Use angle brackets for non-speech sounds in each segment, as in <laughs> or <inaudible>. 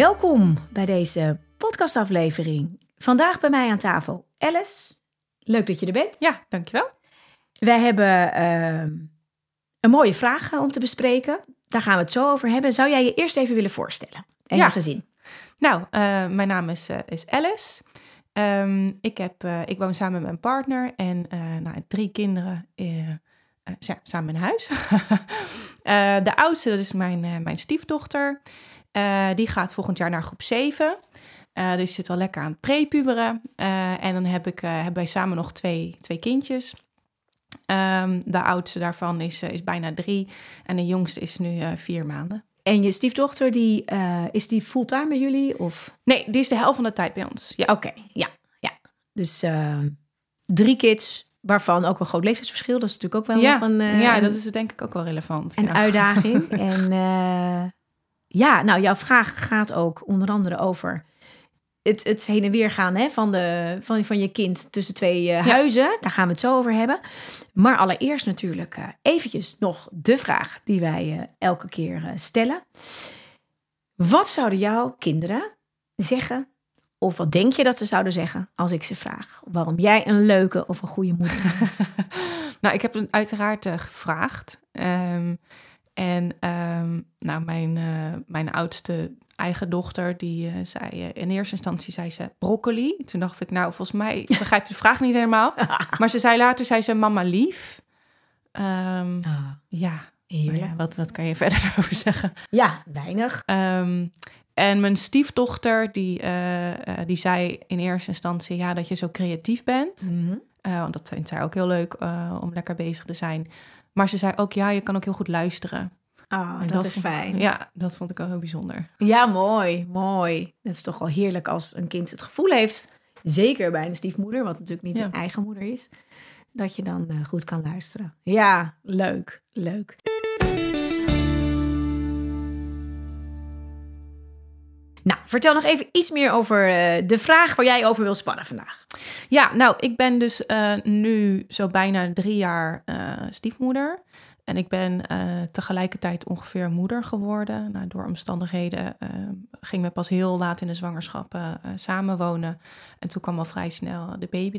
Welkom bij deze podcastaflevering. Vandaag bij mij aan tafel Alice. Leuk dat je er bent. Ja, dankjewel. Wij hebben ehm, een mooie vraag eh, om te bespreken. Daar gaan we het zo over hebben. Zou jij je eerst even willen voorstellen? En Ja. je gezin. Nou, eh, mijn naam is, eh, is Alice. Ehm, ik, heb, ik woon samen met mijn partner en nou, drie kinderen samen in huis. <laughs> De oudste, dat is mijn, mijn stiefdochter. Eh, die gaat volgend jaar naar groep 7. Eh, dus zit al lekker aan het prepuberen. Eh, en dan heb ik, hebben wij samen nog twee, twee kindjes. Ehm, de oudste daarvan is, is bijna drie. En de jongste is nu vier maanden. En je stiefdochter, die, is die fulltime bij jullie? Of? Nee, die is de helft van de tijd bij ons. Ja. Oké, ja, ja. Dus ehm, drie kids, waarvan ook een groot leeftijdsverschil. Dat is natuurlijk ook wel ja, ja, dat is denk ik ook wel relevant. een ja. uitdaging. <laughs> en ja, nou, jouw vraag gaat ook onder andere over het, het heen en weer gaan hè, van, de, van, van je kind tussen twee eh, Ja. huizen. Daar gaan we het zo over hebben. Maar allereerst natuurlijk eh, eventjes nog de vraag die wij eh, elke keer stellen. Wat zouden jouw kinderen zeggen? Of wat denk je dat ze zouden zeggen als ik ze vraag? Waarom jij een leuke of een goede moeder bent? <laughs> Nou, ik heb hem uiteraard gevraagd. Ehm, en ehm, nou, mijn, eh, mijn oudste eigen dochter, die eh, zei eh, in eerste instantie zei ze broccoli. Toen dacht ik, nou, volgens mij <laughs> begrijp je de vraag niet helemaal. <laughs> Maar ze zei later, zei ze mama lief. Ehm, Ah, ja, ja wat, wat kan je <laughs> verder daarover zeggen? Ja, weinig. Ehm, en mijn stiefdochter, die, die zei in eerste instantie ja, dat je zo creatief bent. Mhm. Want dat vindt zij ook heel leuk om lekker bezig te zijn. Maar ze zei ook, ja, je kan ook heel goed luisteren. Oh, dat, is vond- fijn. Ja. Ja, dat vond ik ook heel bijzonder. mooi, mooi. Het is toch wel heerlijk als een kind het gevoel heeft, zeker bij een stiefmoeder, wat natuurlijk niet Ja. een eigen moeder is, dat je dan eh, goed kan luisteren. Ja, leuk, leuk. Nou, vertel nog even iets meer over eh, de vraag waar jij over wil spannen vandaag. Ja, nou, ik ben dus eh, nu zo bijna drie jaar eh, stiefmoeder. En ik ben tegelijkertijd ongeveer moeder geworden. Nou, door omstandigheden gingen we pas heel laat in de zwangerschap samenwonen. En toen kwam al vrij snel de baby.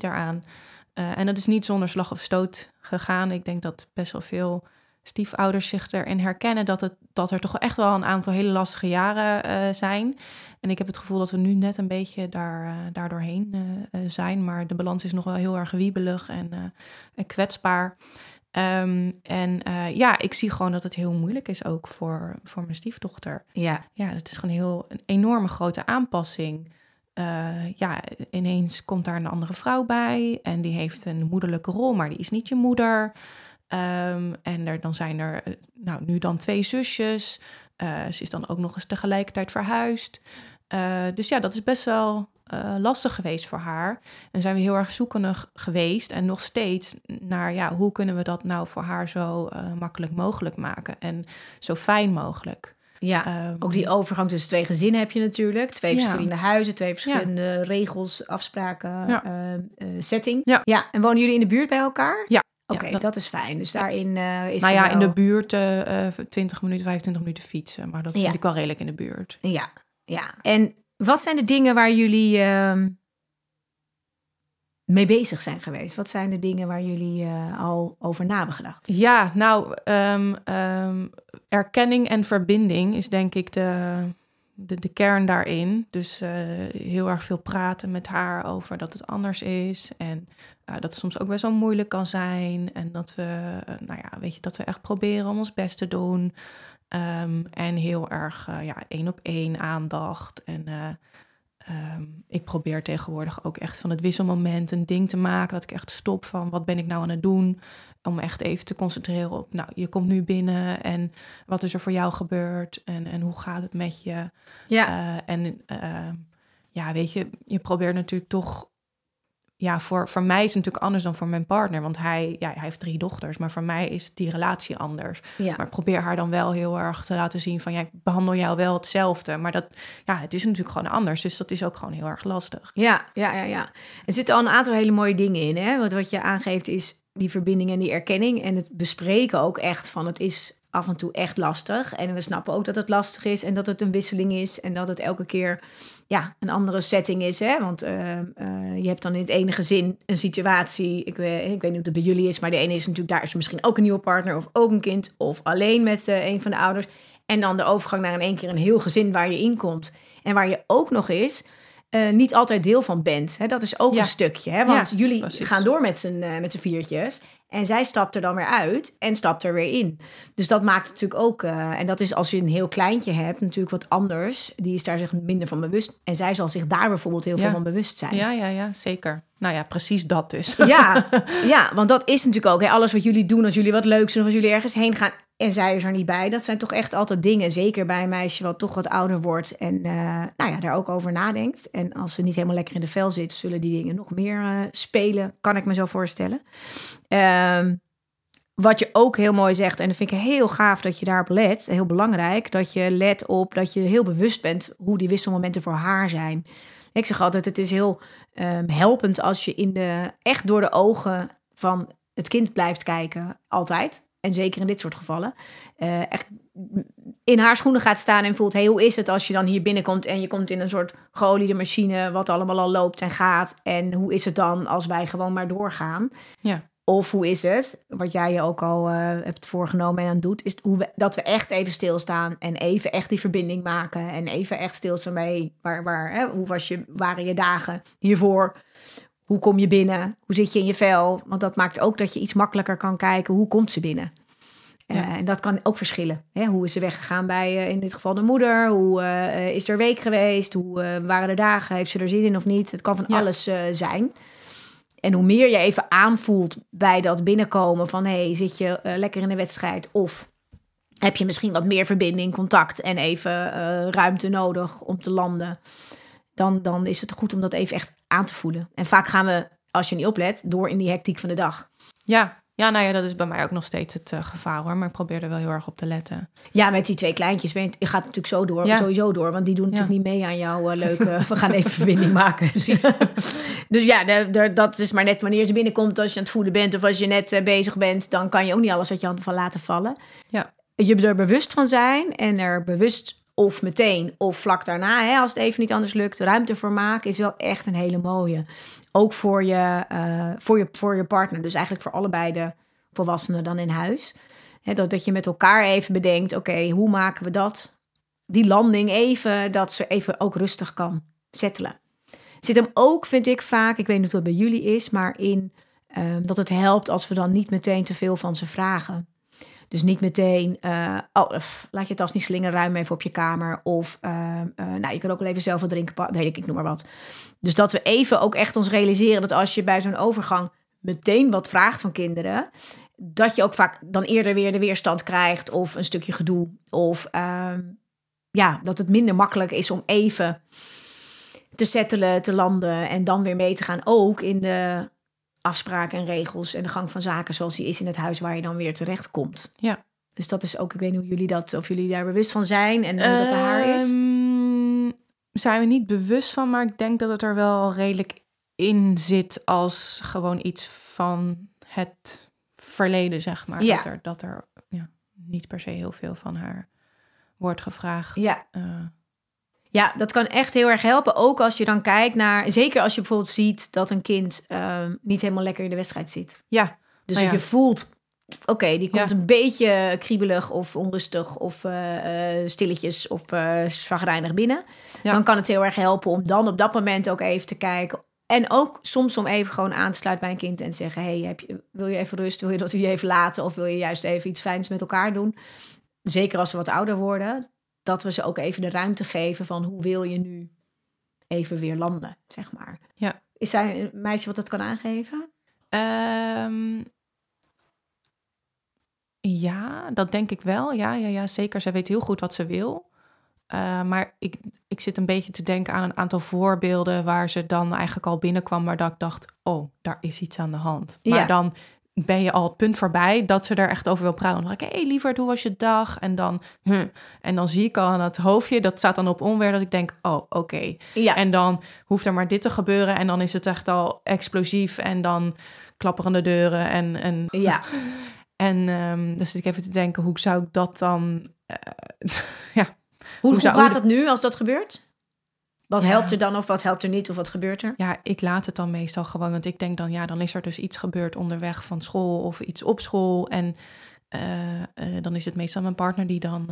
Eh, en dat is niet zonder slag of stoot gegaan. Ik denk dat best wel veel stiefouders zich erin herkennen dat, het, dat er toch echt wel een aantal hele lastige jaren eh, zijn. En ik heb het gevoel dat we nu net een beetje daar, eh, daar doorheen eh, eh, zijn. Maar de balans is nog wel heel erg wiebelig en, eh, en kwetsbaar. Ehm, en eh, ja, ik zie gewoon dat het heel moeilijk is ook voor, voor mijn stiefdochter. Ja, Ja, het is gewoon heel een enorme grote aanpassing. Eh, ja, ineens komt daar een andere vrouw bij en die heeft een moederlijke rol, maar die is niet je moeder. Ehm, en er, dan zijn er eh, nou, nu dan twee zusjes. Eh, ze is dan ook nog eens tegelijkertijd verhuisd. Eh, dus ja, dat is best wel lastig geweest voor haar. En zijn we heel erg zoekende geweest en nog steeds naar ja, hoe kunnen we dat nou voor haar zo makkelijk mogelijk maken en zo fijn mogelijk. ja. Ehm, Ook die overgang tussen twee gezinnen heb je natuurlijk. Twee Ja. verschillende huizen, twee verschillende regels, afspraken, Ja. eh, eh, setting. Ja. ja. En wonen jullie in de buurt bij elkaar? Ja. Oké, Ja, dat... dat- is fijn. Dus daarin eh, is nou ja, in de buurt eh eh, 20 minuten, 25 minuten fietsen. Maar dat Ja. vind ik wel redelijk in de buurt. Ja, ja. En wat zijn de dingen waar jullie ehm, mee bezig zijn geweest? Wat zijn de dingen waar jullie eh, al over na hebben gedacht? Ja, nou, ehm, ehm, erkenning en verbinding is denk ik de, de, de kern daarin. Dus eh, heel erg veel praten met haar over dat het anders is. En eh, dat het soms ook best wel moeilijk kan zijn. En dat we, eh, nou ja, weet je, dat we echt proberen om ons best te doen. Ehm, en heel erg, ja, één op één aandacht. En eh, ehm, ik probeer tegenwoordig ook echt van het wisselmoment een ding te maken. Dat ik echt stop van wat ben ik nou aan het doen. Om echt even te concentreren op, nou, je komt nu binnen en wat is er voor jou gebeurd en, en hoe gaat het met je? Ja. Eh, en uh, ja, weet je, je probeert natuurlijk toch ja, voor, voor mij is het natuurlijk anders dan voor mijn partner. Want hij, ja, hij heeft drie dochters. Maar voor mij is die relatie anders. Ja. Maar ik probeer haar dan wel heel erg te laten zien van... ja, ik behandel jou wel hetzelfde. Maar dat, ja, het is natuurlijk gewoon anders. Dus dat is ook gewoon heel erg lastig. Ja, ja, ja, ja. Er zitten al een aantal hele mooie dingen in. Hè? Want wat je aangeeft is die verbinding en die erkenning. En het bespreken ook echt van het is af en toe echt lastig. En we snappen ook dat het lastig is en dat het een wisseling is. En dat het elke keer ja, een andere setting is. Hè? Want uh, uh, je hebt dan in het ene gezin een situatie. Ik weet, ik weet niet of het bij jullie is, maar de ene is natuurlijk daar is misschien ook een nieuwe partner of ook een kind of alleen met uh, een van de ouders. En dan de overgang naar in één keer een heel gezin waar je in komt. En waar je ook nog is. Niet altijd deel van bent. Hè? Dat is ook Ja. een stukje. Hè? Want Ja, jullie precies. gaan door met z'n eh, met z'n viertjes. En zij stapt er dan weer uit en stapt er weer in. Dus dat maakt natuurlijk ook... eh, en dat is als je een heel kleintje hebt natuurlijk wat anders. Die is daar zich minder van bewust. En zij zal zich daar bijvoorbeeld heel Ja. veel van bewust zijn. Ja, ja, ja, zeker. Nou ja, precies dat dus. <laughs> Ja, <laughs> ja, want dat is natuurlijk ook hè, alles wat jullie doen als jullie wat leuks doen, of als jullie ergens heen gaan en zij is er niet bij. Dat zijn toch echt altijd dingen, zeker bij een meisje wat toch wat ouder wordt en eh, nou ja, daar ook over nadenkt. En als ze niet helemaal lekker in de vel zit, zullen die dingen nog meer eh, spelen, kan ik me zo voorstellen. Ehm, wat je ook heel mooi zegt, en dat vind ik heel gaaf dat je daarop let, heel belangrijk, dat je let op dat je heel bewust bent hoe die wisselmomenten voor haar zijn. Ik zeg altijd, het is heel ehm, helpend als je in de, echt door de ogen van het kind blijft kijken, altijd. En zeker in dit soort gevallen. Eh, echt in haar schoenen gaat staan en voelt... hey, hoe is het als je dan hier binnenkomt... en je komt in een soort geoliede machine... wat allemaal al loopt en gaat. En hoe is het dan als wij gewoon maar doorgaan? Ja. Of hoe is het, wat jij je ook al eh, hebt voorgenomen en aan doet... is hoe we, dat we echt even stilstaan en even echt die verbinding maken... en even echt stilstaan bij waar, waar, hè, hoe was je, waren je dagen hiervoor... Hoe kom je binnen? Hoe zit je in je vel? Want dat maakt ook dat je iets makkelijker kan kijken. Hoe komt ze binnen? Eh, en dat kan ook verschillen. Hè? Hoe is ze weggegaan bij eh, in dit geval de moeder? Hoe is er week geweest? Hoe waren de dagen? Heeft ze er zin in of niet? Het kan van Ja. alles zijn. En hoe meer je even aanvoelt bij dat binnenkomen van... hey, zit je eh, lekker in de wedstrijd? Of heb je misschien wat meer verbinding, contact... en even eh, ruimte nodig om te landen? Dan, dan is het goed om dat even echt aan te voelen. En vaak gaan we, als je niet oplet, door in die hectiek van de dag. Ja. Ja, nou ja, dat is bij mij ook nog steeds het eh, gevaar hoor. Maar ik probeer er wel heel erg op te letten. Ja, met die twee kleintjes ben je, je gaat natuurlijk zo door, Ja. sowieso door. Want die doen natuurlijk niet mee aan jouw eh, leuke... <laughs> we gaan even verbinding maken. <laughs> Precies. <laughs> dus ja, de, de- dat is maar net wanneer ze binnenkomt. Als je aan het voeden bent of als je net eh, bezig bent... dan kan je ook niet alles uit je handen van laten vallen. Ja. Je er bewust van zijn en er bewust of meteen of vlak daarna... Hè, als het even niet anders lukt, ruimte voor maken... is wel echt een hele mooie. Ook voor je, eh, voor je, voor je partner. Dus eigenlijk voor allebei de volwassenen dan in huis. Dat, dat je met elkaar even bedenkt, oké, hoe maken we dat? Die landing even, dat ze even ook rustig kan settelen. Zit hem ook, vind ik vaak, ik weet niet of dat bij jullie is, maar in ehm, dat het helpt als we dan niet meteen te veel van ze vragen. Dus niet meteen, eh, oh, laat je tas niet slingeren, ruim even op je kamer. Of, ehm, eh, nou, je kan ook wel even zelf wat drinken, weet ik, ik noem maar wat. Dus dat we even ook echt ons realiseren dat als je bij zo'n overgang meteen wat vraagt van kinderen, dat je ook vaak dan eerder weer de weerstand krijgt of een stukje gedoe. Of ehm, ja, dat het minder makkelijk is om even te settelen, te landen en dan weer mee te gaan. Ook in de afspraken en regels en de gang van zaken zoals die is in het huis waar je dan weer terecht komt. Ja. Dus dat is ook, ik weet niet hoe jullie dat, of jullie daar bewust van zijn en hoe dat bij haar is. Ehm, zijn we niet bewust van, maar ik denk dat het er wel redelijk in zit als gewoon iets van het verleden, zeg maar. Ja. Dat er, dat er ja, niet per se heel veel van haar wordt gevraagd. Ja. Eh, Ja, dat kan echt heel erg helpen. Ook als je dan kijkt naar, zeker als je bijvoorbeeld ziet dat een kind ehm, niet helemaal lekker in de wedstrijd zit. ja, Dus Nou ja. je voelt, oké, die komt Ja. een beetje kriebelig of onrustig of eh, eh, stilletjes of zagrijnig binnen. Ja. Dan kan het heel erg helpen om dan op dat moment ook even te kijken. En ook soms om even gewoon aan te sluiten bij een kind en te zeggen: hey, heb je, wil je even rust? Wil je dat we je even laten? Of wil je juist even iets fijns met elkaar doen? Zeker als ze wat ouder worden, dat we ze ook even de ruimte geven van hoe wil je nu even weer landen, zeg maar. Ja. Is zij een meisje wat dat kan aangeven? Ehm, Ja, dat denk ik wel. Ja, ja, ja zeker. Zij weet heel goed wat ze wil. Uh, maar ik, ik zit een beetje te denken aan een aantal voorbeelden waar ze dan eigenlijk al binnenkwam, maar dat ik dacht, oh, daar is iets aan de hand. Maar Ja. dan ben je al het punt voorbij dat ze er echt over wil praten. Dan denk ik, hé hey, lieverd, hoe was je dag? En dan, huh. en dan zie ik al aan het hoofdje, dat staat dan op onweer, dat ik denk, oh, oké. Ja, En dan hoeft er maar dit te gebeuren en dan is het echt al explosief en dan klapperende deuren en, en ja. <laughs> en ehm dan zit ik even te denken, hoe zou ik dat dan... eh, <laughs> ja, Hoe, hoe, zou- gaat hoe het nu als dat gebeurt? Wat Ja. helpt er dan of wat helpt er niet of wat gebeurt er? ja, ik laat het dan meestal gewoon. Want ik denk dan, ja, dan is er dus iets gebeurd onderweg van school of iets op school. En eh, eh, dan is het meestal mijn partner die dan,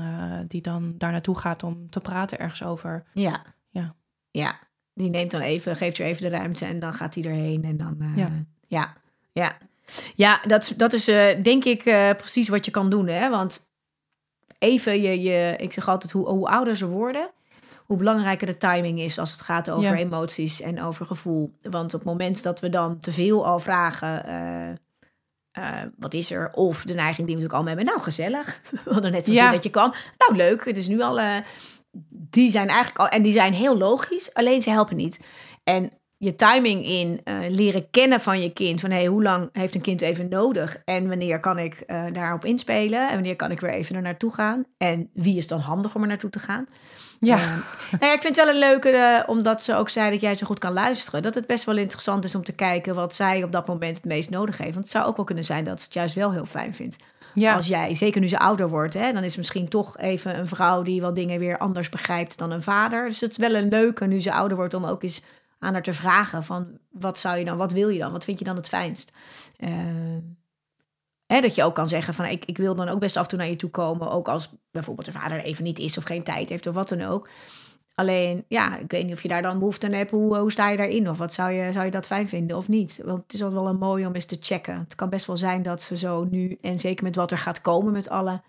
die dan daar naartoe gaat om te praten ergens over. Ja. Ja. Ja. Die neemt dan even, geeft er even de ruimte en dan gaat hij erheen. En dan, ja. Ja. Ja. Ja, dat, dat is eh, denk ik eh, precies wat je kan doen. Hè? Want even, je, je, ik zeg altijd, hoe, hoe ouder ze worden, hoe belangrijker de timing is als het gaat over Ja. emoties en over gevoel. Want op het moment dat we dan te veel al vragen, eh, wat is er? Of de neiging die we natuurlijk allemaal hebben, nou gezellig. <laughs> We hadden net zo Ja. dat je kwam. Nou leuk, het is nu al... die zijn eigenlijk al, en die zijn heel logisch, alleen ze helpen niet. En je timing in eh, leren kennen van je kind. Van hey, hoe lang heeft een kind even nodig? En wanneer kan ik eh, daarop inspelen? En wanneer kan ik weer even er naartoe gaan? En wie is dan handig om er naartoe te gaan? Ja, Eh, nou ja, ik vind het wel een leuke, eh, omdat ze ook zei dat jij zo goed kan luisteren. Dat het best wel interessant is om te kijken wat zij op dat moment het meest nodig heeft. Want het zou ook wel kunnen zijn dat ze het juist wel heel fijn vindt. ja, Als jij, zeker nu ze ouder wordt, hè, dan is het misschien toch even een vrouw die wel dingen weer anders begrijpt dan een vader. Dus het is wel een leuke nu ze ouder wordt om ook eens aan haar te vragen van wat zou je dan, wat wil je dan, wat vind je dan het fijnst? Eh, hè, dat je ook kan zeggen van ik, ik wil dan ook best af en toe naar je toe komen, ook als bijvoorbeeld de vader er even niet is of geen tijd heeft of wat dan ook. Alleen, ja, ik weet niet of je daar dan behoefte aan hebt. Hoe, hoe sta je daarin? Of wat zou je, zou je dat fijn vinden of niet? Want het is altijd wel een mooi om eens te checken. Het kan best wel zijn dat ze zo nu, en zeker met wat er gaat komen met alle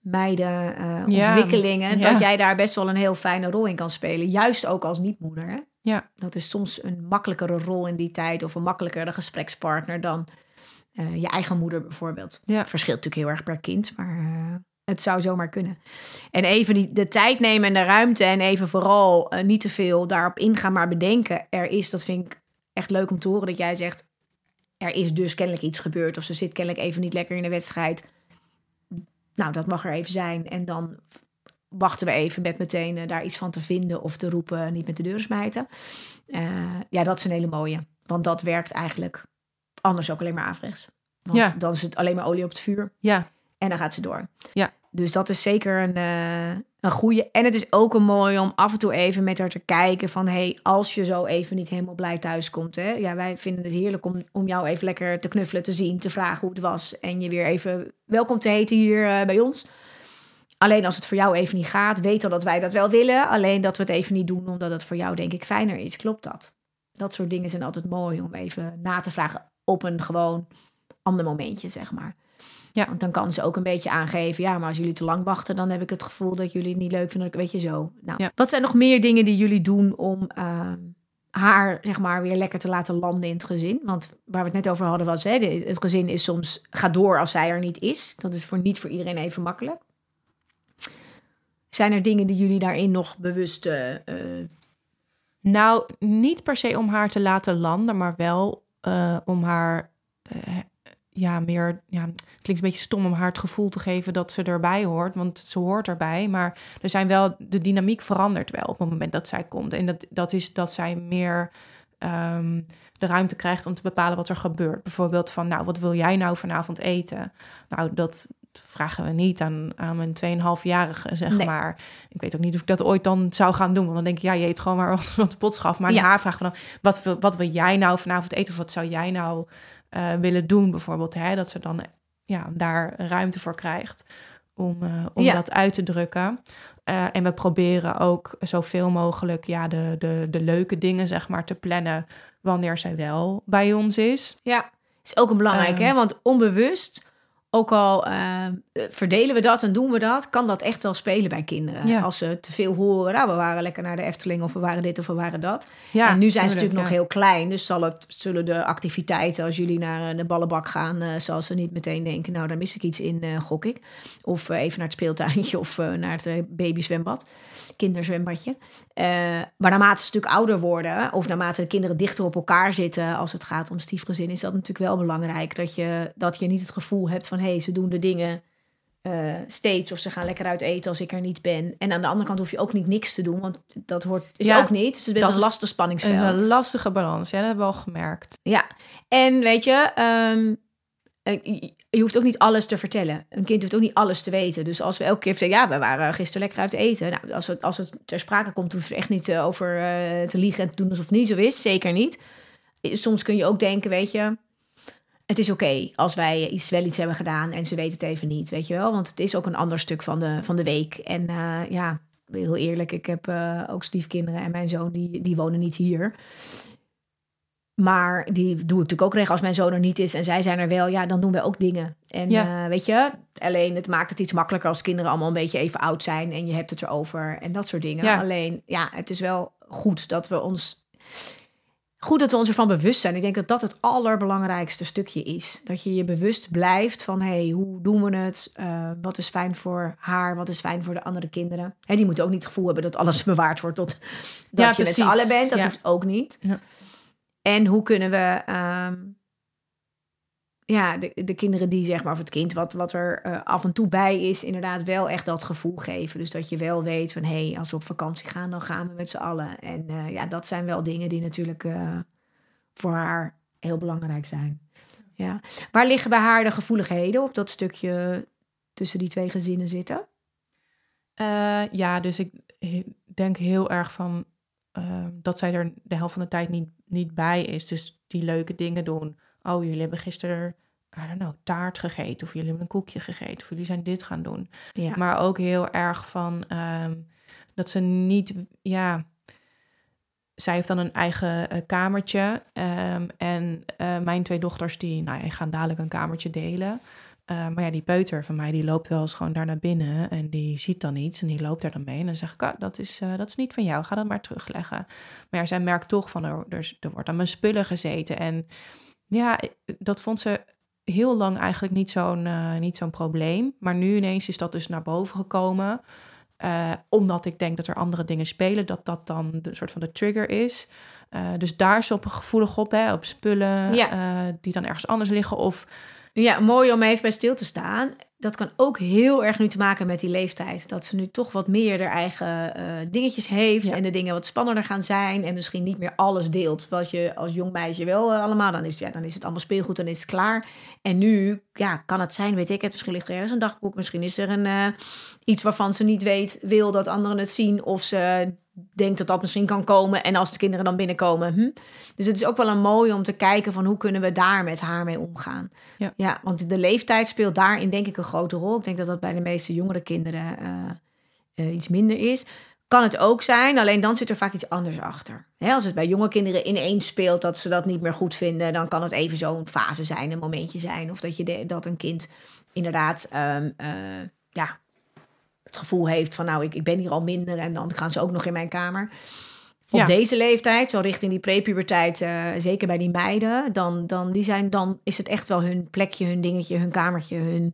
meiden, eh, Ja, ontwikkelingen, ja. dat jij daar best wel een heel fijne rol in kan spelen. Juist ook als niet-moeder. Ja. Dat is soms een makkelijkere rol in die tijd of een makkelijkere gesprekspartner dan eh, je eigen moeder bijvoorbeeld. Ja. Verschilt natuurlijk heel erg per kind, maar eh, het zou zomaar kunnen. En even die, de tijd nemen en de ruimte en even vooral eh, niet te veel daarop ingaan, maar bedenken. Er is, dat vind ik echt leuk om te horen, dat jij zegt, er is dus kennelijk iets gebeurd of ze zit kennelijk even niet lekker in de wedstrijd. Nou, dat mag er even zijn. En dan wachten we even met meteen eh, daar iets van te vinden of te roepen, niet met de deuren smijten. Eh, ja, dat is een hele mooie. Want dat werkt eigenlijk anders ook alleen maar averechts. Want Ja. dan is het alleen maar olie op het vuur. ja, En dan gaat ze door. Ja. Dus dat is zeker een, eh een goede. En het is ook een mooi om af en toe even met haar te kijken van... hey, als je zo even niet helemaal blij thuis komt... Hè, ja, wij vinden het heerlijk om, om jou even lekker te knuffelen, te zien... te vragen hoe het was en je weer even welkom te heten hier bij ons. Alleen als het voor jou even niet gaat, weet dan dat wij dat wel willen. Alleen dat we het even niet doen, omdat het voor jou denk ik fijner is. Klopt dat? Dat soort dingen zijn altijd mooi om even na te vragen op een gewoon ander momentje, zeg maar. Ja. Want dan kan ze ook een beetje aangeven, ja, maar als jullie te lang wachten, dan heb ik het gevoel dat jullie het niet leuk vinden. Weet je zo. Nou, Ja. wat zijn nog meer dingen die jullie doen om ehm, haar, zeg maar, weer lekker te laten landen in het gezin? Want waar we het net over hadden was, hè, het gezin is soms, gaat door als zij er niet is. Dat is voor niet voor iedereen even makkelijk. Zijn er dingen die jullie daarin nog bewust eh, Nou, niet per se om haar te laten landen, maar wel eh, om haar, ja, meer, ja, het klinkt een beetje stom om haar het gevoel te geven dat ze erbij hoort, want ze hoort erbij. Maar er zijn wel, de dynamiek verandert wel op het moment dat zij komt. En dat, dat is dat zij meer ehm, de ruimte krijgt om te bepalen wat er gebeurt. Bijvoorbeeld van, nou, wat wil jij nou vanavond eten? Nou, dat vragen we niet aan, aan mijn 2,5-jarige, zeg Nee. maar. Ik weet ook niet of ik dat ooit dan zou gaan doen. Want dan denk ik, ja, je eet gewoon maar <laughs> wat, wat de pot schaf. Maar Ja. haar vragen we dan, wat wil, wat wil jij nou vanavond eten? Of wat zou jij nou eh, willen doen bijvoorbeeld? Hè? Dat ze dan ja, daar ruimte voor krijgt om, eh, om Ja. dat uit te drukken. Eh, en we proberen ook zoveel mogelijk ja, de, de, de leuke dingen zeg maar, te plannen wanneer zij wel bij ons is. Ja, is ook een belangrijk, Ehm. hè? Want onbewust ook al uh, verdelen we dat en doen we dat, kan dat echt wel spelen bij kinderen. Ja. Als ze te veel horen, nou, we waren lekker naar de Efteling of we waren dit of we waren dat. Ja, en nu zijn ze tuurlijk, natuurlijk nog heel klein, dus zal het, zullen de activiteiten, als jullie naar de ballenbak gaan, uh, zal ze niet meteen denken, nou, daar mis ik iets in, uh, gok ik. Of even naar het speeltuintje of naar het babyzwembad, kinderzwembadje. Maar naarmate ze natuurlijk ouder worden, of naarmate de kinderen dichter op elkaar zitten, als het gaat om stiefgezin, is dat natuurlijk wel belangrijk dat je, dat je niet het gevoel hebt van hé, hey, ze doen de dingen uh, steeds of ze gaan lekker uit eten als ik er niet ben. En aan de andere kant hoef je ook niet niks te doen, want dat hoort is Ja, ook niet. Dus het is best een lastig spanningsveld. Een lastige balans, ja, dat hebben we al gemerkt. Ja, en weet je, um, je hoeft ook niet alles te vertellen. Een kind hoeft ook niet alles te weten. Dus als we elke keer zeggen, ja, we waren gisteren lekker uit eten. Nou, als het, als het ter sprake komt, hoef je er echt niet uh, over uh, te liegen en te doen alsof het niet zo is. Zeker niet. Soms kun je ook denken, weet je, het is oké okay als wij iets, wel iets hebben gedaan en ze weten het even niet, weet je wel. Want het is ook een ander stuk van de, van de week. En uh, ja, heel eerlijk, ik heb uh, ook stiefkinderen en mijn zoon, die, die wonen niet hier. Maar die doe ik natuurlijk ook recht als mijn zoon er niet is en zij zijn er wel. Ja, dan doen we ook dingen. En ja. uh, weet je, alleen het maakt het iets makkelijker als kinderen allemaal een beetje even oud zijn en je hebt het erover en dat soort dingen. Ja. Alleen, ja, het is wel goed dat we ons goed dat we ons ervan bewust zijn. Ik denk dat dat het allerbelangrijkste stukje is. Dat je je bewust blijft van, hé, hey, hoe doen we het? Uh, wat is fijn voor haar? Wat is fijn voor de andere kinderen? Hè, die moeten ook niet het gevoel hebben dat alles <laughs> bewaard wordt tot dat ja, je met z'n allen bent. Dat ja. hoeft ook niet. Ja. En hoe kunnen we... Um, ja, de, de kinderen die, zeg maar, of het kind wat, wat er uh, af en toe bij is, inderdaad wel echt dat gevoel geven. Dus dat je wel weet van, hé, hey, als we op vakantie gaan, dan gaan we met z'n allen. En uh, ja, dat zijn wel dingen die natuurlijk uh, voor haar heel belangrijk zijn. Ja. Waar liggen bij haar de gevoeligheden op dat stukje tussen die twee gezinnen zitten? Ja, dus ik denk heel erg van dat zij er de helft van de tijd niet, niet bij is. Dus die leuke dingen doen. Oh, jullie hebben gisteren, I don't know, taart gegeten. Of jullie hebben een koekje gegeten. Of jullie zijn dit gaan doen. Ja. Maar ook heel erg van um, dat ze niet, ja... Zij heeft dan een eigen uh, kamertje. Um, en uh, mijn twee dochters, die nou, ja, gaan dadelijk een kamertje delen. Uh, maar ja, die peuter van mij, die loopt wel eens gewoon daar naar binnen. En die ziet dan iets en die loopt daar dan mee. En dan zeg ik, oh, dat, is, uh, dat is niet van jou, ga dat maar terugleggen. Maar ja, zij merkt toch van, er, er, er wordt aan mijn spullen gezeten. En ja, dat vond ze heel lang eigenlijk niet zo'n uh, niet zo'n probleem. Maar nu ineens is dat dus naar boven gekomen. Uh, omdat ik denk dat er andere dingen spelen, dat dat dan de soort van de trigger is. Uh, dus daar is ze op gevoelig op, hè, op spullen ja. die dan ergens anders liggen. Of ja, mooi om even bij stil te staan. Dat kan ook heel erg nu te maken met die leeftijd. Dat ze nu toch wat meer haar eigen uh, dingetjes heeft. Ja. En de dingen wat spannender gaan zijn. En misschien niet meer alles deelt. Wat je als jong meisje wel uh, allemaal. Dan is, ja, dan is het allemaal speelgoed, dan is het klaar. En nu ja, kan het zijn, weet ik het. Misschien ligt er ergens een dagboek. Misschien is er een, uh, iets waarvan ze niet weet, wil dat anderen het zien. Of ze denkt dat dat misschien kan komen. En als de kinderen dan binnenkomen. Hm? Dus het is ook wel een mooi om te kijken van hoe kunnen we daar met haar mee omgaan. Ja. ja, want de leeftijd speelt daarin denk ik een grote rol. Ik denk dat dat bij de meeste jongere kinderen uh, uh, iets minder is. Kan het ook zijn, alleen dan zit er vaak iets anders achter. Hè, als het bij jonge kinderen ineens speelt dat ze dat niet meer goed vinden, dan kan het even zo'n fase zijn, een momentje zijn. Of dat, je de, dat een kind inderdaad um, uh, ja, het gevoel heeft van nou, ik, ik ben hier al minder en dan gaan ze ook nog in mijn kamer. Op Ja. deze leeftijd, zo richting die prepuberteit, uh, zeker bij die meiden, dan, dan, die zijn, dan is het echt wel hun plekje, hun dingetje, hun kamertje. Hun...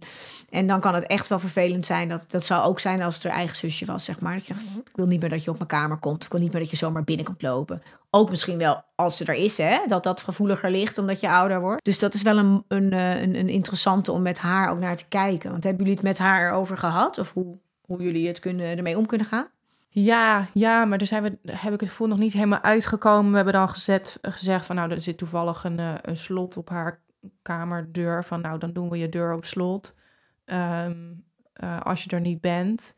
En dan kan het echt wel vervelend zijn. Dat, dat zou ook zijn als het haar eigen zusje was, zeg maar. Dat je dacht, ik wil niet meer dat je op mijn kamer komt. Ik wil niet meer dat je zomaar binnen komt lopen. Ook misschien wel als ze er is, hè, dat dat gevoeliger ligt omdat je ouder wordt. Dus dat is wel een, een, een, een interessante om met haar ook naar te kijken. Want hebben jullie het met haar erover gehad? Of hoe, hoe jullie het kunnen, ermee om kunnen gaan? Ja, ja, maar daar zijn we, heb ik het gevoel nog niet helemaal uitgekomen. We hebben dan gezet, gezegd van nou, er zit toevallig een, uh, een slot op haar kamerdeur. Van nou, dan doen we je deur op slot um, uh, als je er niet bent.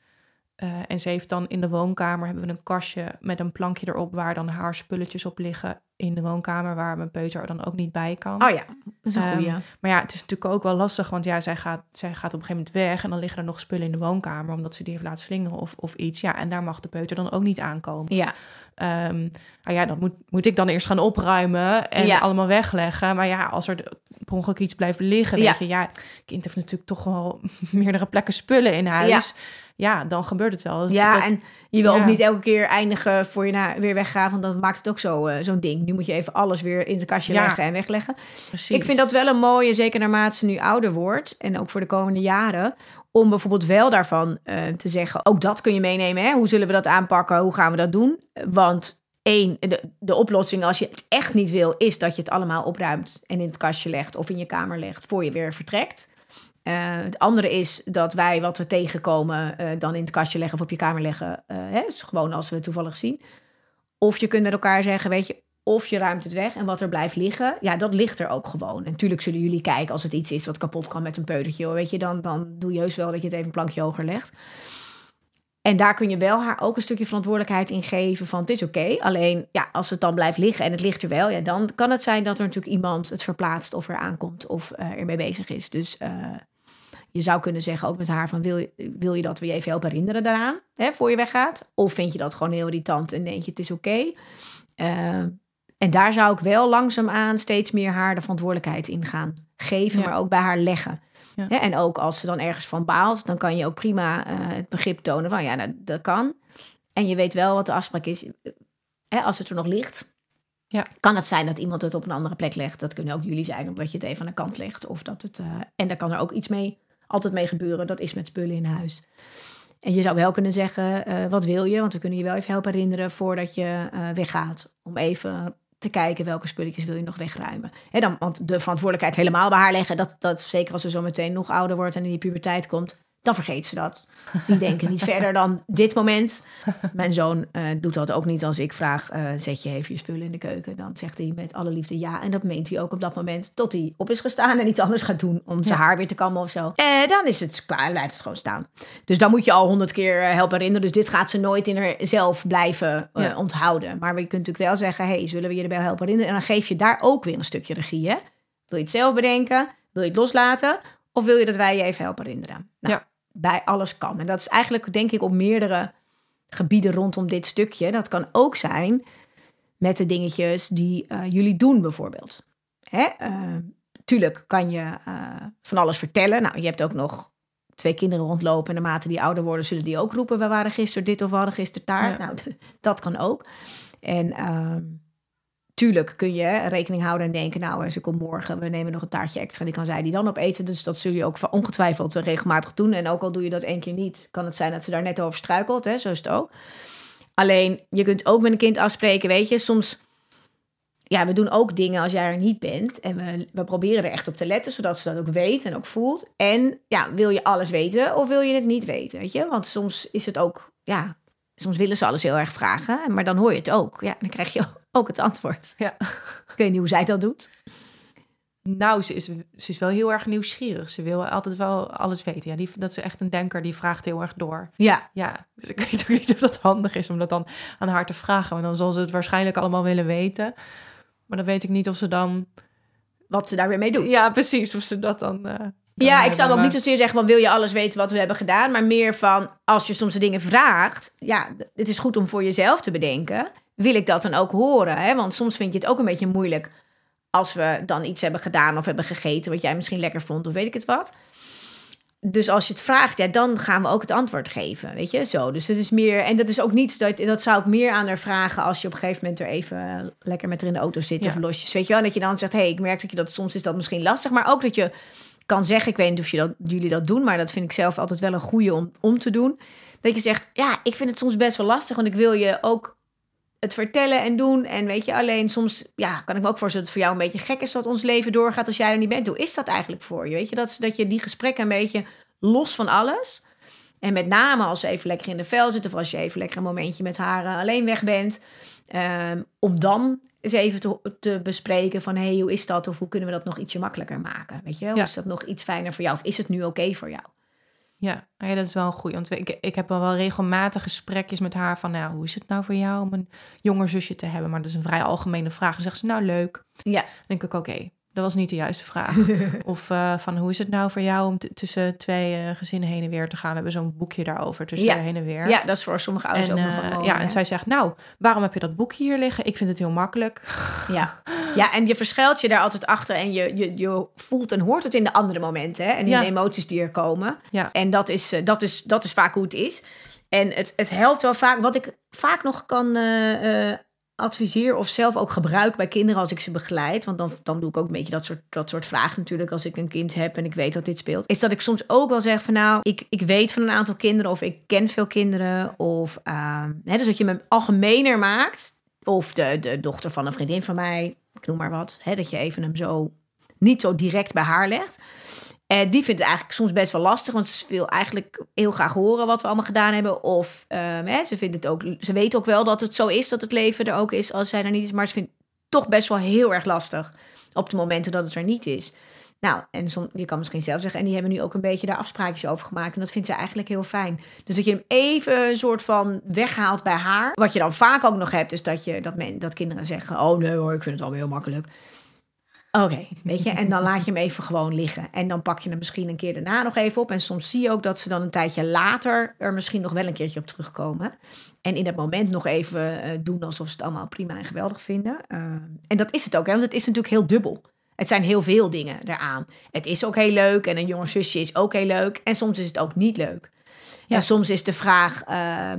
Uh, en ze heeft dan in de woonkamer hebben we een kastje met een plankje erop waar dan haar spulletjes op liggen in de woonkamer waar mijn peuter dan ook niet bij kan. Oh ja, dat is een goeie. Um, maar ja, het is natuurlijk ook wel lastig, want ja, zij gaat, zij gaat op een gegeven moment weg en dan liggen er nog spullen in de woonkamer omdat ze die heeft laten slingeren of, of iets. Ja, en daar mag de peuter dan ook niet aankomen. Ja. Ehm, nou ja, dat moet, moet ik dan eerst gaan opruimen en Ja. allemaal wegleggen. Maar ja, als er per ongeluk iets blijft liggen, Ja. weet je, ja, kind heeft natuurlijk toch wel <laughs> meerdere plekken spullen in huis. Ja, dan gebeurt het wel. Dus Ja, dat- en je wil ook niet elke keer eindigen voor je na, weer weggaan. Want dat maakt het ook zo, eh, zo'n ding. Nu moet je even alles weer in het kastje leggen en wegleggen. precies. Ik vind dat wel een mooie, zeker naarmate ze nu ouder wordt. En ook voor de komende jaren. Om bijvoorbeeld wel daarvan eh, te zeggen, ook dat kun je meenemen. Hè? Hoe zullen we dat aanpakken? Hoe gaan we dat doen? Want één, de, de oplossing als je het echt niet wil... is dat je het allemaal opruimt en in het kastje legt... of in je kamer legt voor je weer vertrekt. Eh, het andere is dat wij wat we tegenkomen... eh, dan in het kastje leggen of op je kamer leggen. hè? Gewoon als we het toevallig zien. Of je kunt met elkaar zeggen, weet je... Of je ruimt het weg en wat er blijft liggen, ja, dat ligt er ook gewoon. En natuurlijk zullen jullie kijken als het iets is wat kapot kan met een peutertje. Weet je, dan, dan doe je heus wel dat je het even een plankje hoger legt. En daar kun je wel haar ook een stukje verantwoordelijkheid in geven van het is oké. Alleen ja, als het dan blijft liggen en het ligt er wel, ja, dan kan het zijn dat er natuurlijk iemand het verplaatst of er aankomt of eh, ermee bezig is. Dus eh, je zou kunnen zeggen ook met haar van wil je, wil je dat we je even helpen herinneren daaraan, hè, voor je weggaat? Of vind je dat gewoon heel irritant en denk je het is oké? Eh, en daar zou ik wel langzaamaan steeds meer haar de verantwoordelijkheid in gaan geven, Ja. maar ook bij haar leggen. Ja. En ook als ze dan ergens van baalt, dan kan je ook prima eh, het begrip tonen van ja, nou, dat kan. En je weet wel wat de afspraak is. Hè, als het er nog ligt, Ja. kan het zijn dat iemand het op een andere plek legt. Dat kunnen ook jullie zijn, omdat je het even aan de kant legt. Of dat het, eh, en daar kan er ook iets mee, altijd mee gebeuren. Dat is met spullen in huis. En je zou wel kunnen zeggen, eh, wat wil je? Want we kunnen je wel even helpen herinneren voordat je weggaat. Om even te kijken welke spulletjes wil je nog wegruimen. Hè, dan, want de verantwoordelijkheid helemaal bij haar leggen... Dat, dat zeker als ze zo meteen nog ouder wordt en in die puberteit komt... dan vergeet ze dat. Die denken niet <laughs> verder dan dit moment. Mijn zoon eh, doet dat ook niet als ik vraag... eh, zet je even je spullen in de keuken. Dan zegt hij met alle liefde ja. En dat meent hij ook op dat moment tot hij op is gestaan... en iets anders gaat doen om zijn Ja. haar weer te kammen of zo. En dan is het klaar, blijft het gewoon staan. Dus dan moet je al honderd keer eh, helpen herinneren. Dus dit gaat ze nooit in haarzelf blijven eh, Ja. onthouden. Maar je kunt natuurlijk wel zeggen... hey, zullen we je erbij helpen herinneren? En dan geef je daar ook weer een stukje regie, hè? Wil je het zelf bedenken? Wil je het loslaten? Of wil je dat wij je even helpen herinneren? Nou, Ja. Bij alles kan. En dat is eigenlijk, denk ik, op meerdere gebieden rondom dit stukje. Dat kan ook zijn met de dingetjes die eh, jullie doen, bijvoorbeeld. Hè? eh, tuurlijk kan je eh, van alles vertellen. Nou, je hebt ook nog twee kinderen rondlopen. En naarmate die ouder worden, zullen die ook roepen... we waren gisteren dit of we hadden gisteren daar. Ja. Nou, <laughs> dat kan ook. En ehm, tuurlijk kun je rekening houden en denken... nou, ze komt morgen, we nemen nog een taartje extra... die kan zij die dan opeten. Dus dat zul je ook ongetwijfeld eh, regelmatig doen. En ook al doe je dat één keer niet... kan het zijn dat ze daar net over struikelt. Hè? Zo is het ook. Alleen, je kunt ook met een kind afspreken, weet je... soms ja, we doen ook dingen als jij er niet bent. En we, we proberen er echt op te letten, zodat ze dat ook weet en ook voelt. En ja, wil je alles weten of wil je het niet weten? Weet je? Want soms is het ook, ja, soms willen ze alles heel erg vragen. Maar dan hoor je het ook. Ja, dan krijg je ook het antwoord. <laughs> Ja. Ik weet niet hoe zij dat doet. Nou, ze is, ze is wel heel erg nieuwsgierig. Ze wil altijd wel alles weten. Ja, die, dat is echt een denker, die vraagt heel erg door. Ja, Ja, dus ik <laughs> weet ook niet of dat handig is om dat dan aan haar te vragen. Maar dan zal ze het waarschijnlijk allemaal willen weten. Maar dan weet ik niet of ze dan... wat ze daar weer mee doen. Ja, precies, of ze dat dan... eh, dan Ja, ik zou ook niet zozeer zeggen van wil je alles weten wat we hebben gedaan, maar meer van als je soms de dingen vraagt, ja, het is goed om voor jezelf te bedenken. Wil ik dat dan ook horen? Hè? Want soms vind je het ook een beetje moeilijk als we dan iets hebben gedaan of hebben gegeten wat jij misschien lekker vond of weet ik het wat. Dus als je het vraagt, ja, dan gaan we ook het antwoord geven, weet je, zo. Dus het is meer, en dat is ook niet, dat, dat zou ik meer aan haar vragen als je op een gegeven moment er even eh, lekker met haar in de auto zit Ja. of losjes, weet je wel. Dat je dan zegt, hé, hey, ik merk dat je dat soms is dat misschien lastig, maar ook dat je kan zeggen, ik weet niet of je dat, jullie dat doen, maar dat vind ik zelf altijd wel een goede om, om te doen. Dat je zegt, ja, ik vind het soms best wel lastig, want ik wil je ook het vertellen en doen. En weet je, alleen soms ja, kan ik me ook voorstellen dat het voor jou een beetje gek is dat ons leven doorgaat als jij er niet bent. Hoe is dat eigenlijk voor je? Weet je, dat, dat je die gesprekken een beetje los van alles. En met name als ze even lekker in de vel zit of als je even lekker een momentje met haar eh, alleen weg bent. ehm, om dan eens even te, te bespreken van hey, hoe is dat? Of hoe kunnen we dat nog ietsje makkelijker maken? Weet je? Ja. is dat nog iets fijner voor jou? Of is het nu oké voor jou? Ja, nou ja, dat is wel een goeie. Want ik, ik heb wel wel regelmatig gesprekjes met haar van... Nou, hoe is het nou voor jou om een jonger zusje te hebben? Maar dat is een vrij algemene vraag. Dan zegt ze, nou leuk. Ja. Dan denk ik, oké, dat was niet de juiste vraag. <laughs> of uh, van hoe is het nou voor jou om tussen twee uh, gezinnen heen en weer te gaan? We hebben zo'n boekje daarover tussen ja. heen en weer. Ja, dat is voor sommige ouders en, ook nog wel. Ja, en zij zegt, nou, waarom heb je dat boekje hier liggen? Ik vind het heel makkelijk. <laughs> Ja, ja en je verschuilt je daar altijd achter en je, je, je voelt en hoort het in de andere momenten. Hè? En in Ja. de emoties die er komen. Ja. En dat is, eh, dat, is, dat is vaak hoe het is. En het, het helpt wel vaak. Wat ik vaak nog kan eh, eh, adviseren of zelf ook gebruik bij kinderen als ik ze begeleid. Want dan, dan doe ik ook een beetje dat soort, dat soort vragen natuurlijk als ik een kind heb en ik weet dat dit speelt. Is dat ik soms ook wel zeg van nou, ik, ik weet van een aantal kinderen of ik ken veel kinderen. Of ehm, hè, dus dat je me algemener maakt. Of de, de dochter van een vriendin van mij, ik noem maar wat. Hè, dat je even hem zo niet zo direct bij haar legt. En die vindt het eigenlijk soms best wel lastig, want ze wil eigenlijk heel graag horen wat we allemaal gedaan hebben. Of ehm, ze vindt het ook, ze weet ook wel dat het zo is, dat het leven er ook is als zij er niet is. Maar ze vindt het toch best wel heel erg lastig op de momenten dat het er niet is. Nou, en je kan misschien zelf zeggen, en die hebben nu ook een beetje daar afspraakjes over gemaakt. En dat vindt ze eigenlijk heel fijn. Dus dat je hem even een soort van weghaalt bij haar. Wat je dan vaak ook nog hebt, is dat, je, dat, men, dat kinderen zeggen: Oh nee hoor, ik vind het allemaal heel makkelijk. Oké, weet je, en dan laat je hem even gewoon liggen. En dan pak je hem misschien een keer daarna nog even op. En soms zie je ook dat ze dan een tijdje later er misschien nog wel een keertje op terugkomen. En in dat moment nog even uh, doen alsof ze het allemaal prima en geweldig vinden. Uh, en dat is het ook, hè, want het is natuurlijk heel dubbel. Het zijn heel veel dingen eraan. Het is ook heel leuk en een jonge zusje is ook heel leuk. En soms is het ook niet leuk. Ja. En soms is de vraag... Uh,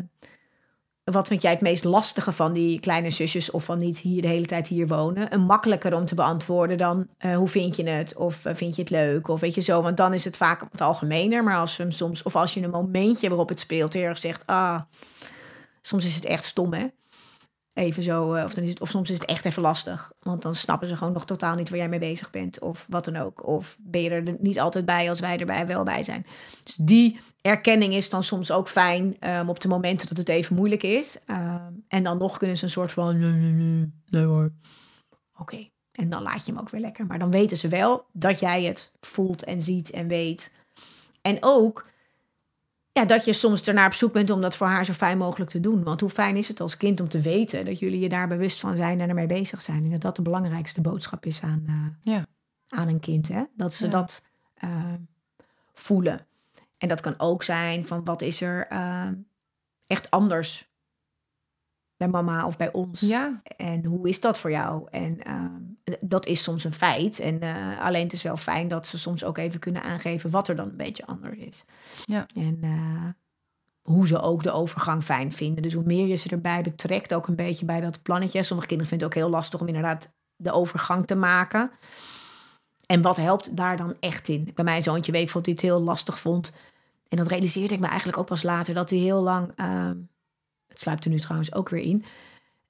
wat vind jij het meest lastige van die kleine zusjes of van niet hier de hele tijd hier wonen? Een makkelijker om te beantwoorden dan uh, hoe vind je het? Of uh, vind je het leuk? Of weet je zo, want dan is het vaak wat algemener. Maar als hem soms, of als je een momentje waarop het speelt, heel erg zegt, ah, soms is het echt stom hè. Even zo, uh, of, dan is het, of soms is het echt even lastig. Want dan snappen ze gewoon nog totaal niet waar jij mee bezig bent. Of wat dan ook. Of ben je er niet altijd bij als wij erbij wel bij zijn. Dus die erkenning is dan soms ook fijn um, op de momenten dat het even moeilijk is. Um, en dan nog kunnen ze een soort van... Nee, nee, nee, nee hoor. Oké. Okay. En dan laat je hem ook weer lekker. Maar dan weten ze wel dat jij het voelt en ziet en weet. En ook ja, dat je soms ernaar op zoek bent om dat voor haar zo fijn mogelijk te doen. Want hoe fijn is het als kind om te weten dat jullie je daar bewust van zijn en ermee bezig zijn. En dat dat de belangrijkste boodschap is aan, uh, ja. aan een kind. Hè? Dat ze Ja. dat uh, voelen. En dat kan ook zijn van wat is er uh, echt anders bij mama of bij ons. Ja, En hoe is dat voor jou? En uh, dat is soms een feit. En uh, alleen het is wel fijn dat ze soms ook even kunnen aangeven wat er dan een beetje anders is. Ja. En uh, hoe ze ook de overgang fijn vinden. Dus hoe meer je ze erbij betrekt, ook een beetje bij dat plannetje. Sommige kinderen vinden het ook heel lastig om inderdaad de overgang te maken. En wat helpt daar dan echt in? Bij mijn zoontje weet ik dat hij het heel lastig vond. En dat realiseerde ik me eigenlijk ook pas later. Dat hij heel lang... Uh, het sluipt er nu trouwens ook weer in.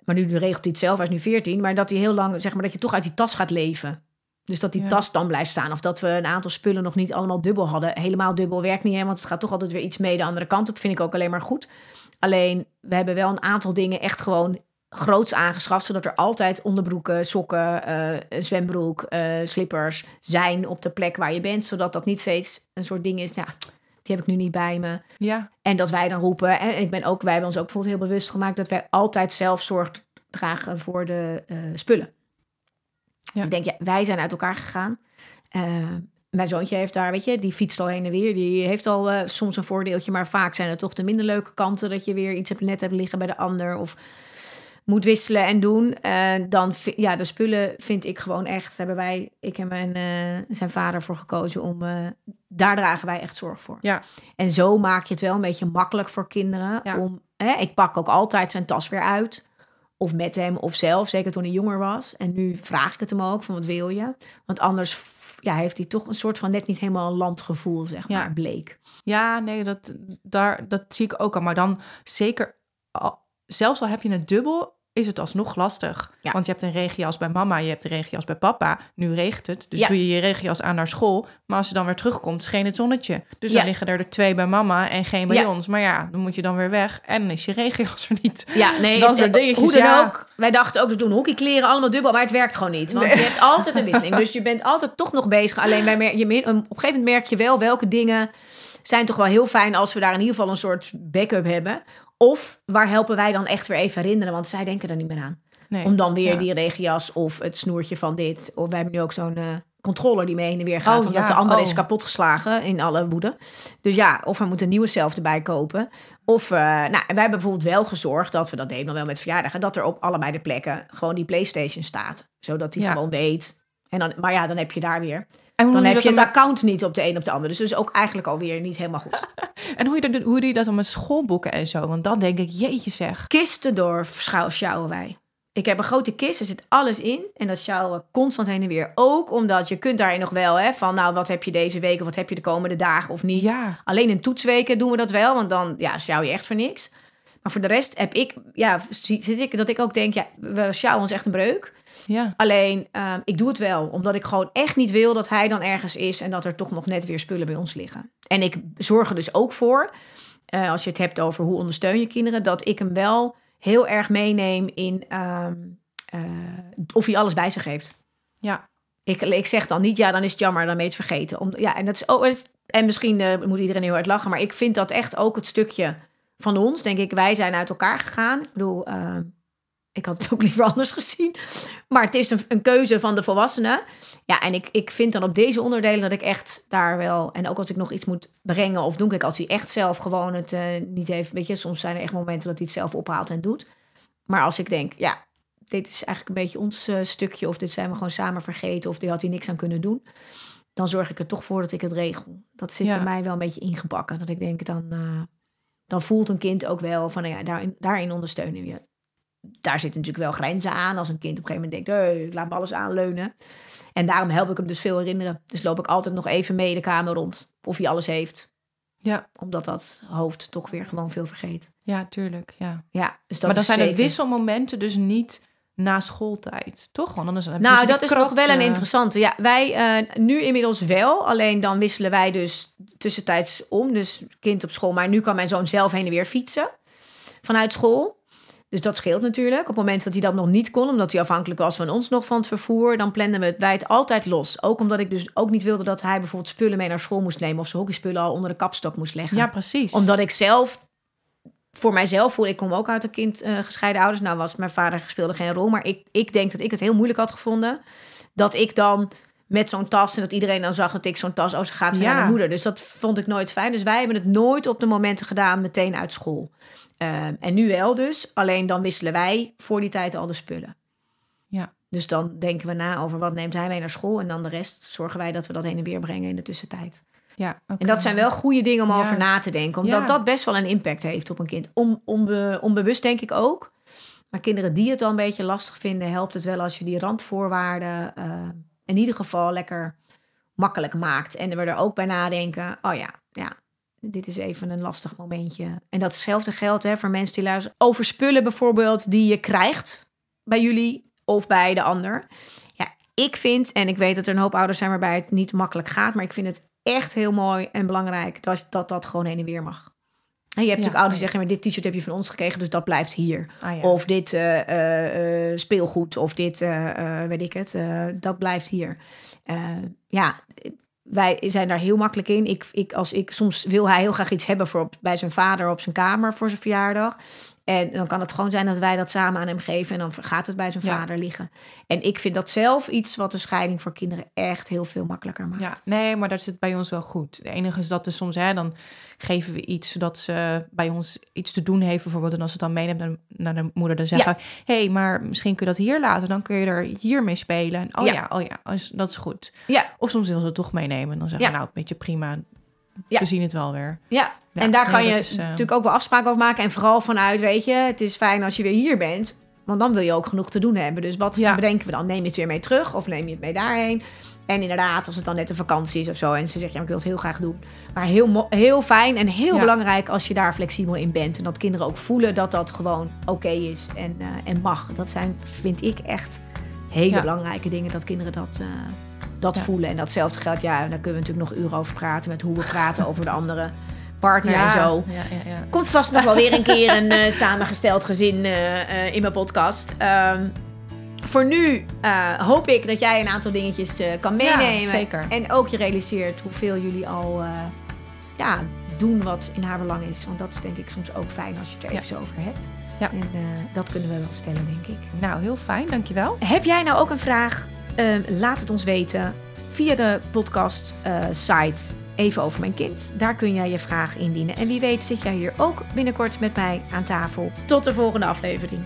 Maar nu regelt hij het zelf, hij is nu 14. Maar dat hij heel lang, zeg maar, dat je toch uit die tas gaat leven. Dus dat die Ja. tas dan blijft staan. Of dat we een aantal spullen nog niet allemaal dubbel hadden. Helemaal dubbel werkt niet, hè, want het gaat toch altijd weer iets mee de andere kant op. Vind ik ook alleen maar goed. Alleen, we hebben wel een aantal dingen echt gewoon groots aangeschaft. Zodat er altijd onderbroeken, sokken, eh, een zwembroek, eh, slippers zijn op de plek waar je bent. Zodat dat niet steeds een soort ding is, ja, die heb ik nu niet bij me. ja, En dat wij dan roepen. En ik ben ook, wij hebben ons ook bijvoorbeeld heel bewust gemaakt dat wij altijd zelf zorg dragen voor de uh, spullen. Ja. Ik denk, ja, wij zijn uit elkaar gegaan. Uh, mijn zoontje heeft daar, weet je, die fietst al heen en weer. Die heeft al uh, soms een voordeeltje, maar vaak zijn het toch de minder leuke kanten dat je weer iets hebt net hebt liggen bij de ander of moet wisselen en doen. Uh, dan, ja, de spullen vind ik gewoon echt, hebben wij, ik en mijn, uh, zijn vader voor gekozen om, uh, daar dragen wij echt zorg voor. Ja. En zo maak je het wel een beetje makkelijk voor kinderen. Ja. Om, hè, ik pak ook altijd zijn tas weer uit. Of met hem of zelf, zeker toen hij jonger was. En nu vraag ik het hem ook van wat wil je? Want anders ja, heeft hij toch een soort van net niet helemaal een landgevoel, zeg Ja. maar, bleek. ja, nee, dat, daar, dat zie ik ook al. Maar dan zeker, al, zelfs al heb je het dubbel, is het alsnog lastig. Ja. Want je hebt een regenjas bij mama, je hebt een regenjas bij papa. Nu regent het, dus Ja. doe je je regenjas aan naar school. Maar als je dan weer terugkomt, scheen het zonnetje. Dus Ja. dan liggen er, er twee bij mama en geen bij ons. Maar ja, dan moet je dan weer weg en is je regenjas er niet. Ja, nee, Dat het- soort dingetjes, hoe dan ja. ook. Wij dachten ook, we doen hockeykleren allemaal dubbel, maar het werkt gewoon niet. Want je hebt altijd een wisseling. Dus je bent altijd toch nog bezig. Alleen wij mer- je, op een gegeven moment merk je wel welke dingen zijn toch wel heel fijn als we daar in ieder geval een soort backup hebben. Of waar helpen wij dan echt weer even herinneren, want zij denken er niet meer aan. Nee. Om dan weer Ja. die regenjas of het snoertje van dit. Of wij hebben nu ook zo'n eh, controller die mee heen en weer gaat. Oh, omdat ja. de andere Oh. is kapotgeslagen in alle woede. Dus ja, of we moeten een nieuwe zelf erbij kopen. Of, eh, nou, wij hebben bijvoorbeeld wel gezorgd dat we dat deden dan wel met verjaardagen. Dat er op allebei de plekken gewoon die PlayStation staat. Zodat hij Ja. gewoon weet. En dan, maar ja, dan heb je daar weer. En hoe Dan heb je dat het dan account niet op de een op de ander. Dus is ook eigenlijk alweer niet helemaal goed. <laughs> En hoe, je, dat- hoe doe je dat dan met schoolboeken en zo? Want dan denk ik, jeetje zeg. Kisten door schouw- sjouwen wij. Ik heb een grote kist, er zit alles in. En dat sjouwen we constant heen en weer. Ook omdat je kunt daarin nog wel, hè, van nou, wat heb je deze week of wat heb je de komende dagen of niet. Ja, Alleen in toetsweken doen we dat wel, want dan ja, sjouw je echt voor niks. Maar voor de rest heb ik, ja, zit ik dat ik ook denk, ja, we sjouwen ons echt een breuk. ja. Alleen, ehm, ik doe het wel, omdat ik gewoon echt niet wil dat hij dan ergens is en dat er toch nog net weer spullen bij ons liggen. En ik zorg er dus ook voor, eh, als je het hebt over hoe ondersteun je kinderen, dat ik hem wel heel erg meeneem in ehm, eh, of hij alles bij zich heeft. Ja. Ik, ik zeg dan niet, ja, dan is het jammer, dan ben je het vergeten. Om, ja, en, dat is is- en misschien eh, moet iedereen heel hard lachen, maar ik vind dat echt ook het stukje van ons. Denk ik, wij zijn uit elkaar gegaan. Ik bedoel, ehm, ik had het ook liever anders gezien. Maar het is een, een keuze van de volwassenen. Ja, en ik, ik vind dan op deze onderdelen dat ik echt daar wel... En ook als ik nog iets moet brengen of doen, kijk, als hij echt zelf gewoon het eh, niet heeft... Weet je, soms zijn er echt momenten dat hij het zelf ophaalt en doet. Maar als ik denk, ja, dit is eigenlijk een beetje ons eh, stukje... of dit zijn we gewoon samen vergeten of dit had hij niks aan kunnen doen... dan zorg ik er toch voor dat ik het regel. Dat zit Ja. bij mij wel een beetje ingebakken. Dat ik denk, dan, eh, dan voelt een kind ook wel van... Nou ja, daarin, daarin ondersteunen we je daar zitten natuurlijk wel grenzen aan. Als een kind op een gegeven moment denkt, hey, ik laat me alles aanleunen. En daarom help ik hem dus veel herinneren. Dus loop ik altijd nog even mee de kamer rond. Of hij alles heeft. Ja. Omdat dat hoofd toch weer gewoon veel vergeet. Ja, tuurlijk, ja. Ja, dus dat maar dan zijn zeker. de wisselmomenten dus niet na schooltijd, toch? Want anders heb Nou, die dat is nog wel een eh, interessante. Ja, wij eh, nu inmiddels wel. Alleen dan wisselen wij dus tussentijds om. Dus kind op school. Maar nu kan mijn zoon zelf heen en weer fietsen. Vanuit school. Dus dat scheelt natuurlijk. Op het moment dat hij dat nog niet kon, omdat hij afhankelijk was van ons nog van het vervoer, dan plannen we het, wij het altijd los. Ook omdat ik dus ook niet wilde dat hij bijvoorbeeld spullen mee naar school moest nemen of zijn hockeyspullen al onder de kapstok moest leggen. Ja, precies. Omdat ik zelf, voor mijzelf voel, ik kom ook uit een kind eh, gescheiden ouders. Nou was mijn vader speelde geen rol, maar ik, ik denk dat ik het heel moeilijk had gevonden. Dat ik dan met zo'n tas en dat iedereen dan zag dat ik zo'n tas, oh ze gaat weer Ja. naar de moeder. Dus dat vond ik nooit fijn. Dus wij hebben het nooit op de momenten gedaan meteen uit school. Ehm, en nu wel dus, alleen dan wisselen wij voor die tijd al de spullen. Ja. Dus dan denken we na over wat neemt hij mee naar school en dan de rest zorgen wij dat we dat heen en weer brengen in de tussentijd. Ja. En dat zijn wel goede dingen om Ja. over na te denken. Omdat Ja. dat best wel een impact heeft op een kind. On, onbe- onbewust denk ik ook. Maar kinderen die het al een beetje lastig vinden... helpt het wel als je die randvoorwaarden... eh, in ieder geval lekker makkelijk maakt. En we er ook bij nadenken... oh ja, ja, dit is even een lastig momentje. En datzelfde geldt hè, voor mensen die luisteren... over spullen bijvoorbeeld die je krijgt bij jullie... of bij de ander. Ja, ik vind, en ik weet dat er een hoop ouders zijn... waarbij het niet makkelijk gaat... maar ik vind het echt heel mooi en belangrijk dat dat, dat gewoon heen en weer mag. En je hebt natuurlijk ouders die zeggen, maar dit t-shirt heb je van ons gekregen, dus dat blijft hier. Ah, ja. Of dit eh, eh, eh, speelgoed, of dit, weet ik het, dat blijft hier. Ja, wij zijn daar heel makkelijk in. Ik, ik, als ik, soms wil hij heel graag iets hebben voor op, bij zijn vader op zijn kamer voor zijn verjaardag. En dan kan het gewoon zijn dat wij dat samen aan hem geven en dan gaat het bij zijn Ja. vader liggen. En ik vind dat zelf iets wat de scheiding voor kinderen echt heel veel makkelijker maakt. Ja, nee, maar dat zit bij ons wel goed. Het enige is dat er soms, hè, dan geven we iets zodat ze bij ons iets te doen heeft, bijvoorbeeld. En als ze het dan meeneemt naar, de moeder, dan zeggen: hé, hey, maar misschien kun je dat hier laten, dan kun je er hier mee spelen. En, oh Ja. ja, oh ja, als- dat is goed. Ja, Of soms wil ze het toch meenemen en dan zeggen: we, nou, een beetje prima. Ja. We zien het wel weer. Ja, Ja, en daar nee, kan je is, eh, natuurlijk ook wel afspraken over maken. En vooral vanuit, weet je, het is fijn als je weer hier bent. Want dan wil je ook genoeg te doen hebben. Dus wat Ja. bedenken we dan? Neem je het weer mee terug of neem je het mee daarheen? En inderdaad, als het dan net een vakantie is of zo. En ze zegt, ja, ik wil het heel graag doen. Maar heel, heel fijn en heel Ja. belangrijk als je daar flexibel in bent. En dat kinderen ook voelen dat dat gewoon oké is en, eh, en mag. Dat zijn, vind ik, echt hele Ja. belangrijke dingen. Dat kinderen dat, eh, dat Ja. voelen. En datzelfde geldt, ja, daar kunnen we natuurlijk nog uren over praten. Met hoe we praten over de andere partner ja, en zo. Ja, ja, ja. Komt vast nog wel weer een keer een eh, samengesteld gezin eh, eh, in mijn podcast. Ehm, voor nu hoop ik dat jij een aantal dingetjes kan Ja, meenemen. zeker. En ook je realiseert hoeveel jullie al ja, doen wat in haar belang is. Want dat is denk ik soms ook fijn als je het er even zo over hebt. Ja. En dat kunnen we wel stellen, denk ik. Nou, heel fijn, dankjewel. Heb jij nou ook een vraag? Eh, laat het ons weten via de podcast eh, site Even over mijn kind. Daar kun jij je vraag indienen. En wie weet zit jij hier ook binnenkort met mij aan tafel. Tot de volgende aflevering.